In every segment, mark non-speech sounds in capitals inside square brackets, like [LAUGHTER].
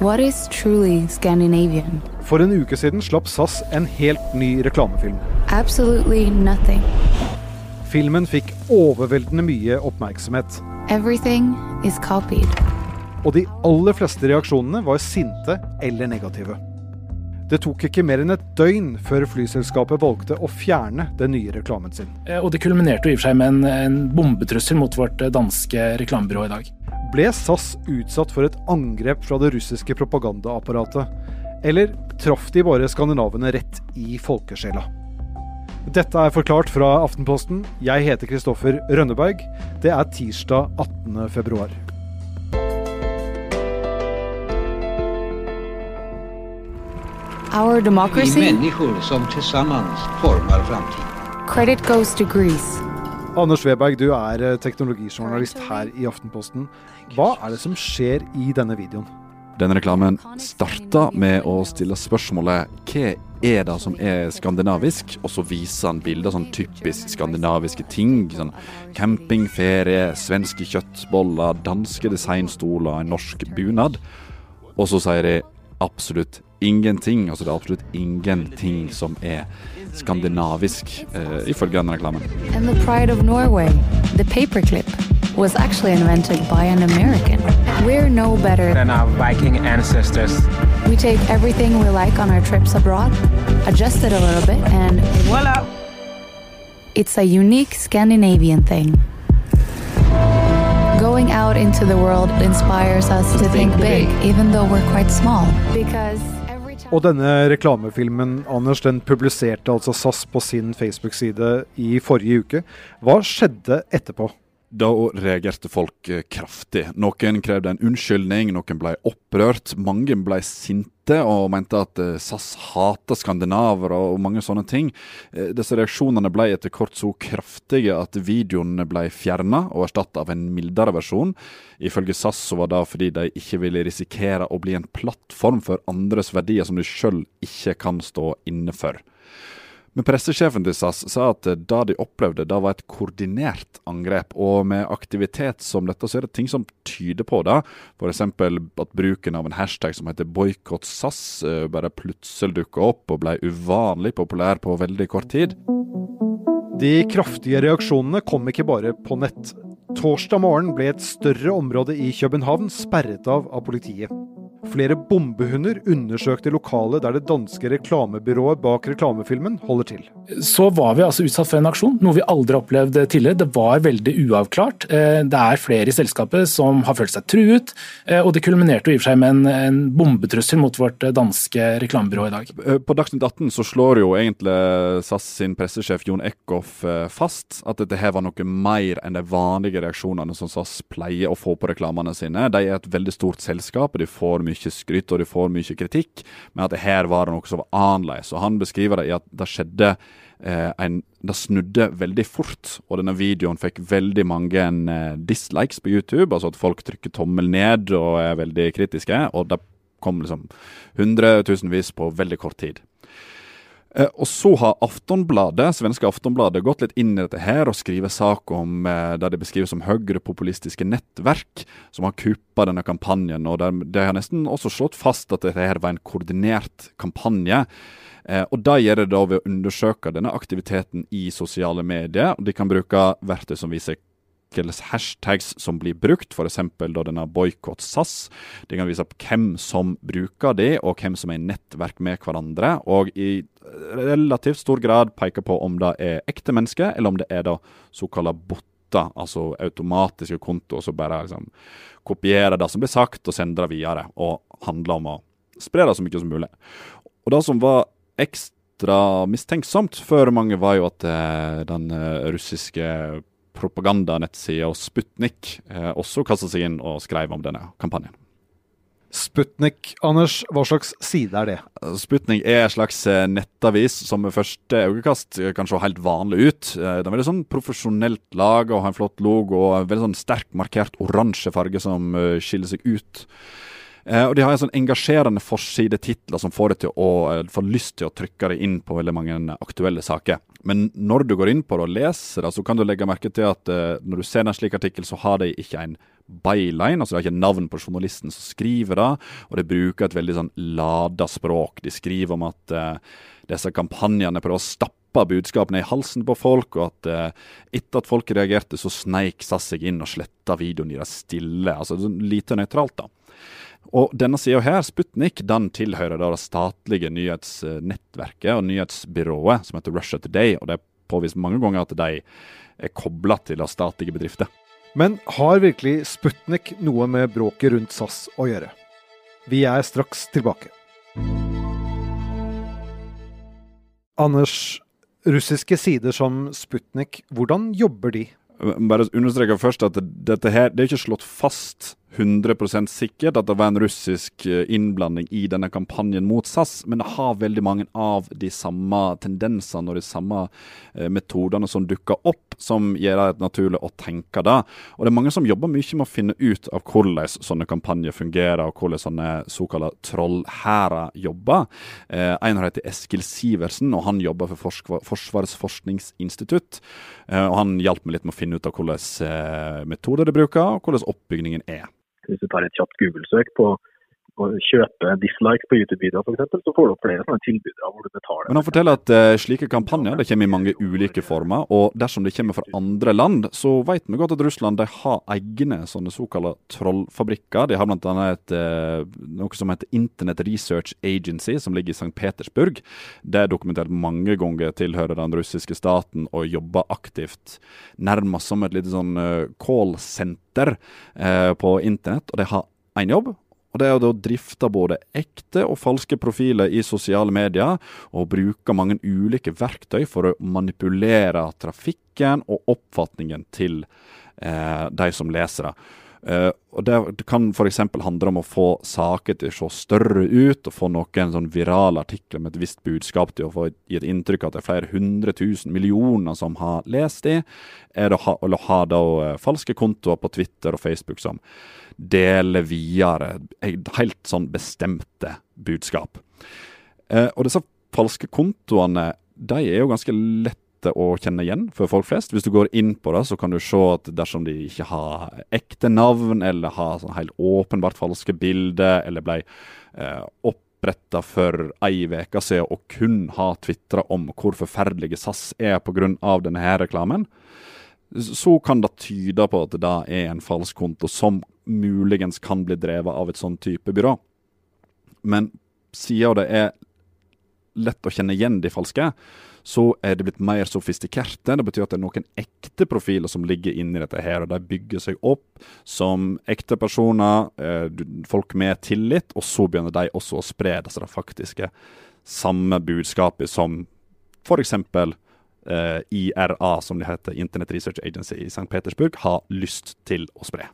What is truly Scandinavian? For en uke siden slapp SAS en helt ny reklamefilm. Absolutely nothing. Filmen fikk overveldende mye oppmerksomhet. Everything is copied. Og de aller fleste reaksjonene var sinte eller negative. Det tok ikke mer enn et døgn før flyselskapet valgte å fjerne den nye reklamen sin. Eh, Og det kulminerte jo i og for seg med en, en bombetrussel mot vårt eh, danske reklamebyrå i dag. Ble SAS utsatt for et angrep fra det russiske propagandaapparatet? Eller traff de bare skandinavene rett i folkesjela? Dette er forklart fra Aftenposten. Jeg heter Kristoffer Rønneberg. Det er tirsdag 18. februar. Our Vi mennesker som til sammen former framtiden. Credit goes to Greece. Anders Weberg, du er eh, teknologijournalist her i Aftenposten. Hva er det som skjer i denne videoen? Denne reklamen starta med å stille spørsmålet hva er det som er skandinavisk, og så viser han bilder av sånn typisk skandinaviske ting. Sånn campingferie, svenske kjøttboller, danske designstoler, en norsk bunad. Og så sier de absolutt ingenting. Altså det er absolutt ingenting som er skandinavisk, eh, ifølge denne reklamen. And the pride of Norway, the paperclip, was actually invented by an American. We're no better. than our Viking ancestors. We take everything we like on our trips abroad, adjust it a little bit, and Voila! it's a unique Scandinavian thing. Going out into the world inspires us to think big, even though we're quite small. Because every time. Og denne reklamefilmen, Anders, den publiserte altså SAS på sin Facebook-side i forrige uke. Hva skjedde etterpå? Da reagerte folk eh, kraftig. Noen krevde en unnskyldning, noen ble opprørt. Mange ble sinte og mente at eh, SAS hater skandinaver og mange sånne ting. Eh, Disse reaksjonene ble etter kort så kraftige at videoen ble fjerna og erstatta av en mildere versjon. Ifølge SAS så var det fordi de ikke ville risikere å bli en plattform for andres verdier som de sjøl ikke kan stå inne for. Men pressesjefen til SAS sa at det de opplevde, det var et koordinert angrep. Og med aktivitet som dette, så er det ting som tyder på det. F.eks. at bruken av en hashtag som heter boikott SAS eh, bare plutselig dukka opp og ble uvanlig populær på veldig kort tid. De kraftige reaksjonene kom ikke bare på nett. Torsdag morgen ble et større område i København sperret av av politiet. Flere bombehunder undersøkte lokalet der det danske reklamebyrået bak reklamefilmen holder til. Så var vi altså utsatt for en aksjon, noe vi aldri har opplevd tidligere. Det var veldig uavklart. Eh, Det er flere i selskapet som har følt seg truet, eh, og det kulminerte i og for seg med en, en bombetrussel mot vårt eh, danske reklamebyrå i dag. På Dagsnytt 18 så slår jo egentlig SAS sin pressesjef Jon Eckhoff fast at dette her var noe mer enn de vanlige reaksjonene som SAS pleier å få på reklamene sine. De er et veldig stort selskap, og de får mye skryt og de får mye kritikk, men at det her var det noe som var annerledes. Og han beskriver det i at det skjedde eh, en, Det snudde veldig fort, og denne videoen fikk veldig mange eh, dislikes på YouTube, altså at folk trykker tommel ned og er veldig kritiske. og det kom liksom hundretusenvis på veldig kort tid. Eh, og så har Aftonbladet, svenske Aftonbladet gått litt inn i dette her og skriver sak om der det de beskriver som høyrepopulistiske nettverk som har kuppa denne kampanjen. og der, De har nesten også slått fast at dette her var en koordinert kampanje. Eh, og Det gjør de da ved å undersøke denne aktiviteten i sosiale medier. og De kan bruke verktøy som viser hvilke hashtags som blir brukt, f.eks. denne boikott SAS. De kan vise opp hvem som bruker de, og hvem som er i nettverk med hverandre. Og i relativt stor grad peker på om det er ekte mennesker, eller om det er da såkalte botter, altså automatiske kontoer som bare liksom kopierer det som blir sagt, og sender det videre. Og handler om å spre det så mye som mulig. Og det som var ekstra mistenksomt for mange, var jo at eh, den eh, russiske propagandanettsida Sputnik eh, også kasta seg inn og skrev om denne kampanjen. Sputnik, Anders, hva slags side er det? Sputnik er en slags eh, nettavis som ved første øyekast eh, kan se helt vanlig ut. Den er veldig sånn profesjonelt lag og har en flott logo og en veldig sånn sterk markert oransje farge som skiller seg ut. Eh, og de har en sånn engasjerende forsidetitler som får deg til å eh, få lyst til å trykke deg inn på veldig mange aktuelle saker. Men når du går inn på det og leser det, så kan du legge merke til at eh, når du ser en slik artikkel, så har de ikke en byline, altså det er ikke navn på journalisten som skriver det, og de bruker et veldig sånn lada språk. De skriver om at uh, disse kampanjene prøver å stappe budskapene i halsen på folk, og at uh, etter at folk reagerte, så sneik SAS seg inn og sletta videoen i det stille. Altså sånn lite nøytralt, da. Og denne sida her, Sputnik, den tilhører det statlige nyhetsnettverket og nyhetsbyrået som heter Russia Today, og det er påvist mange ganger at de er kobla til statlige bedrifter. Men har virkelig Sputnik noe med bråket rundt SAS å gjøre? Vi er straks tilbake. Anders, russiske sider som Sputnik, hvordan jobber de? Bare understreke først at dette her, det er ikke slått fast 100 sikkert at det var en russisk eh, innblanding i denne kampanjen mot SAS, men det har veldig mange av de samme tendensene og de samme eh, metodene som dukker opp, som gjør det naturlig å tenke det. Og det er mange som jobber mye med å finne ut av hvordan sånne kampanjer fungerer, og hvordan sånne såkalte trollhærer jobber. Eh, en heter Eskil Sivertsen, og han jobber for Forsvarets forskningsinstitutt. Og Han hjalp meg litt med å finne ut av eh, metoder de bruker, og hvordan oppbygningen er. Hvis du tar et kjapt Google-søk på å kjøpe dislikes på YouTube-videoer f.eks., så får du opp flere sånne tilbydere hvor du betaler. Men han forteller at uh, slike kampanjer det kommer i mange ulike former. Og dersom det kommer fra andre land, så vet vi godt at Russland de har egne sånne såkalte trollfabrikker. De har bl.a. Uh, noe som heter Internet Research Agency, som ligger i St. Petersburg. Det er dokumentert mange ganger tilhører den russiske staten og jobber aktivt nærmest som et lite sånn uh, callsenter uh, på internett. Og de har én jobb, og Det er å drifte både ekte og falske profiler i sosiale medier, og bruke mange ulike verktøy for å manipulere trafikken og oppfatningen til eh, de som leser det. Uh, og Det, det kan f.eks. handle om å få saker til å se større ut, og få noen sånn virale artikler med et visst budskap til å få gi et inntrykk av at det er flere hundre tusen millioner som har lest de. eller å ha, da, uh, falske kontoer på Twitter og Facebook som deler videre helt sånn bestemte budskap. Uh, og disse falske kontoene de er jo ganske lette å kjenne igjen for folk flest. Hvis du går inn på det, så kan du se at dersom de ikke har ekte navn, eller har sånn helt åpenbart falske bilder, eller ble eh, oppretta for ei uke siden og kun har tvitra om hvor forferdelige SAS er pga. denne her reklamen, så kan det tyde på at det er en falsk konto som muligens kan bli drevet av et sånn type byrå. Men siden det er lett å kjenne igjen de falske, så er det blitt mer sofistikerte. Det betyr at det er noen ekte profiler som ligger inni dette her, og de bygger seg opp som ekte personer, eh, folk med tillit, og så begynner de også å spre det faktiske samme budskapet som f.eks eh, IRA, som det heter, Internet Research Agency i St. Petersburg, har lyst til å spre.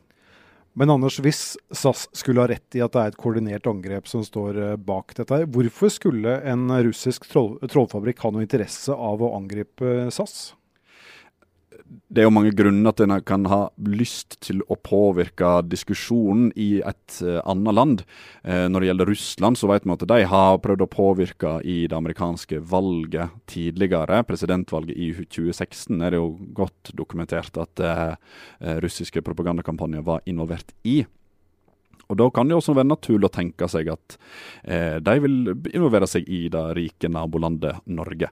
Men Anders, hvis SAS skulle ha rett i at det er et koordinert angrep som står eh, bak dette, hvorfor skulle en russisk troll trollfabrikk ha noe interesse av å angripe SAS? Det er jo mange grunner til at en kan ha lyst til å påvirke diskusjonen i et uh, annet land. Uh, når det gjelder Russland, så vet vi at de har prøvd å påvirke i det amerikanske valget tidligere. Presidentvalget i 2016 er det jo godt dokumentert at uh, russiske propagandakampanjer var involvert i. Og Da kan det også være naturlig å tenke seg at de vil involvere seg i det rike nabolandet Norge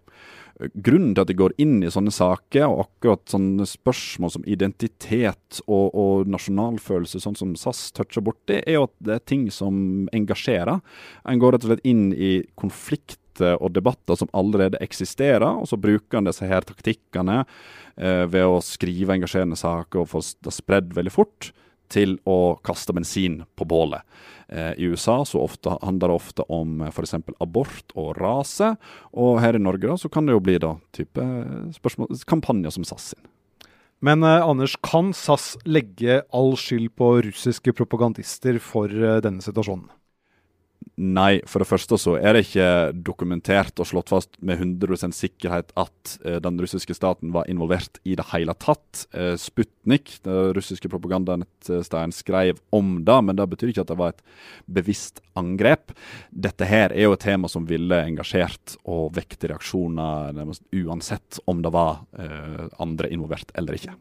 grunnen til at de går inn i sånne saker, og akkurat sånne spørsmål som identitet og, og nasjonalfølelse, sånn som SAS toucher borti, er jo at det er ting som engasjerer. En går rett og slett inn i konflikter og debatter som allerede eksisterer, og så bruker han disse her taktikkene eh, ved å skrive engasjerende saker og få det spredd veldig fort til å kaste bensin på bålet. Eh, I USA så ofte, handler det ofte om eh, f.eks. abort og rase, og her i Norge da, så kan det jo bli da type spørsmål, kampanjer som SAS sin. Men eh, Anders, kan SAS legge all skyld på russiske propagandister for eh, denne situasjonen? Nei, for det første så er det ikke dokumentert og slått fast med 100 sikkerhet at eh, den russiske staten var involvert i det hele tatt. Eh, Sputnik, det russiske propagandanettstedet, skrev om det, men det betyr ikke at det var et bevisst angrep. Dette her er jo et tema som ville engasjert og vekket reaksjoner uansett om det var eh, andre involvert eller ikke.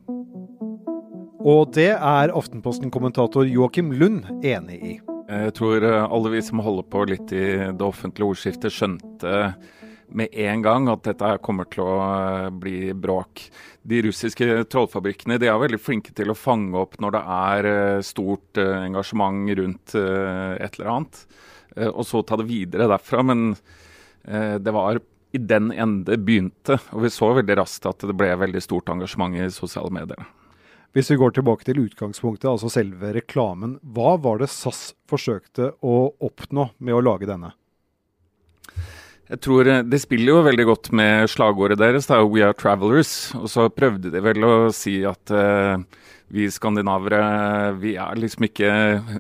Og det er Aftenposten-kommentator Joakim Lund enig i. Jeg tror eh, alle vi som holder på litt i det offentlige ordskiftet, skjønte med en gang at dette kommer til å eh, bli bråk. De russiske trollfabrikkene de er veldig flinke til å fange opp når det er eh, stort engasjement rundt et eller annet, og så ta det videre derfra. Men det var i den ende begynte, og vi så veldig raskt at det ble veldig stort engasjement i sosiale medier. Hvis vi går tilbake til utgangspunktet, altså selve reklamen. Hva var det SAS forsøkte å oppnå med å lage denne? Jeg tror eh, Det spiller jo veldig godt med slagordet deres, er 'We are travelers'. Og så prøvde de vel å si at uh, vi skandinavere vi er liksom ikke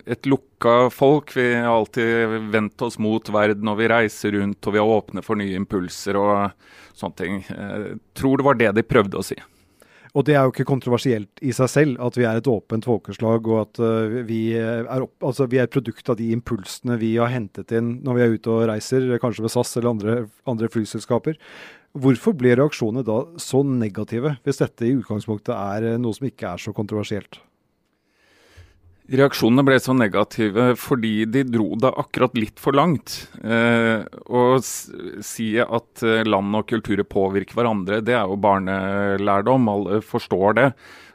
et lukka folk. Vi har alltid vendt oss mot verden og vi reiser rundt og vi er åpne for nye impulser og sånne ting. Jeg tror det var det de prøvde å si. Og det er jo ikke kontroversielt i seg selv at vi er et åpent folkeslag, og at uh, vi, er opp, altså, vi er et produkt av de impulsene vi har hentet inn når vi er ute og reiser, kanskje med SAS eller andre, andre flyselskaper. Hvorfor ble reaksjonene da så negative, hvis dette i utgangspunktet er eh, noe som ikke er så kontroversielt? Reaksjonene ble så negative fordi de dro det akkurat litt for langt. Eh, å si at eh, land og kulturer påvirker hverandre, det er jo barnelærdom. Alle forstår det.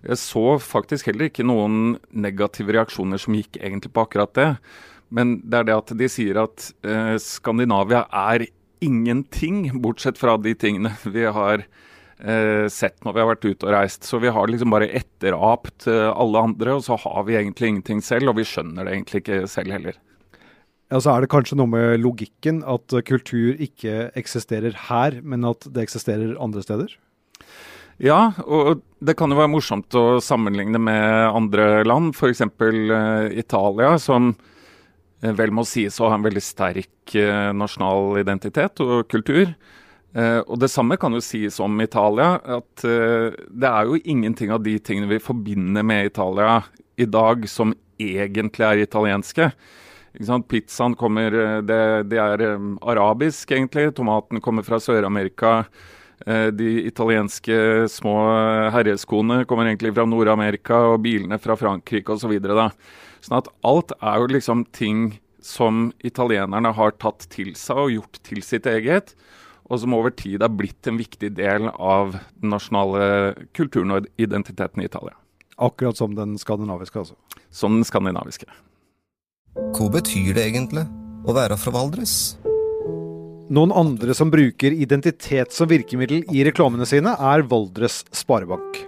Jeg så faktisk heller ikke noen negative reaksjoner som gikk egentlig på akkurat det. Men det er det at de sier at eh, Skandinavia er ingenting, bortsett fra de tingene [LAUGHS] vi har sett når vi har vært ute og reist. Så vi har liksom bare etterapt eh, alle andre, og så har vi egentlig ingenting selv. Og vi skjønner det egentlig ikke selv heller. Ja, Så er det kanskje noe med logikken at kultur ikke eksisterer her, men at det eksisterer andre steder? Ja, og det kan jo være morsomt å sammenligne med andre land, f.eks. Uh, Italia, som vel må sies å ha en veldig sterk nasjonal identitet og kultur. Uh, og Det samme kan jo sies om Italia. at uh, Det er jo ingenting av de tingene vi forbinder med Italia i dag som egentlig er italienske. Pizzaen kommer eh, Det, det er um, arabisk, egentlig. Tomaten kommer fra Sør-Amerika. Uh, de italienske små herreskoene kommer egentlig fra Nord-Amerika, og bilene fra Frankrike osv. Så sånn at alt er jo liksom ting som italienerne har tatt til seg og gjort til sitt eget og som over tid har blitt en viktig del av den nasjonale kulturen og identiteten i Italia. Akkurat som den skandinaviske, altså? Som den skandinaviske. Hva betyr det egentlig å være fra Valdres? Noen andre som bruker identitet som virkemiddel i reklamene sine, er Valdres Sparebank.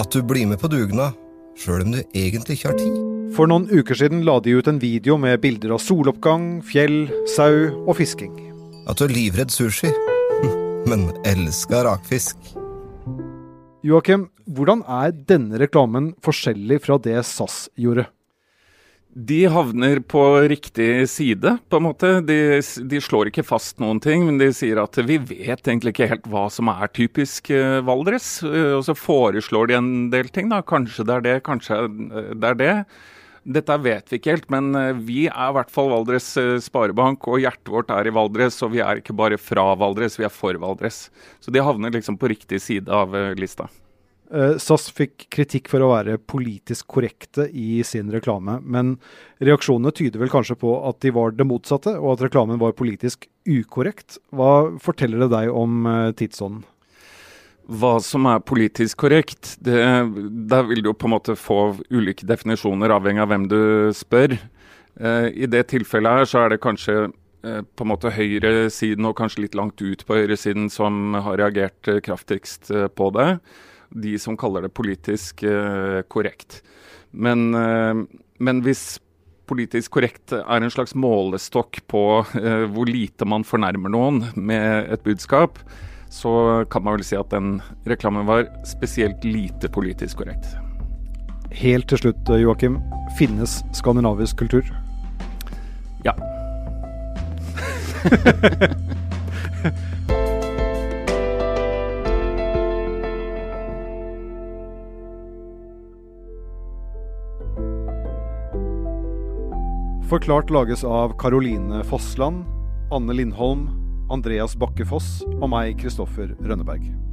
At du blir med på dugnad, sjøl om du egentlig ikke har tid. For noen uker siden la de ut en video med bilder av soloppgang, fjell, sau og fisking. At du er livredd sushi [LAUGHS] men elska rakfisk. Joakim, hvordan er denne reklamen forskjellig fra det SAS gjorde? De havner på riktig side, på en måte. De, de, slår ikke fast noen ting, men de sier at vi vet egentlig ikke helt hva som er typisk uh, Valdres. Uh, og så foreslår de en del ting, da. Kanskje det er det, kanskje det er det. Dette vet vi ikke helt, men eh, vi er i hvert fall Valdres eh, Sparebank, og hjertet vårt er i Valdres. Og vi er ikke bare fra Valdres, vi er for Valdres. Så de havner liksom på riktig side av eh, lista. SAS fikk kritikk for å være politisk korrekte i sin reklame, men reaksjonene tyder vel kanskje på at de var det motsatte, og at reklamen var politisk ukorrekt. Hva forteller det deg om tidsånden? Hva som er politisk korrekt, det, der vil du på en måte få ulike definisjoner avhengig av hvem du spør. Eh, I det tilfellet her så er det kanskje eh, på en måte høyresiden og kanskje litt langt ut på høyresiden som har reagert eh, kraftigst eh, på det. De som kaller det politisk eh, korrekt. Men, eh, men, hvis politisk korrekt er en slags målestokk på hvor lite man fornærmer noen med et budskap, så kan man vel si at den reklamen var spesielt lite politisk korrekt. Helt til slutt, eh, Joakim. Finnes skandinavisk kultur? Ja. [LAUGHS] Forklart lages av Caroline Fossland, Anne Lindholm, Andreas Bakke Foss og meg, Kristoffer Rønneberg.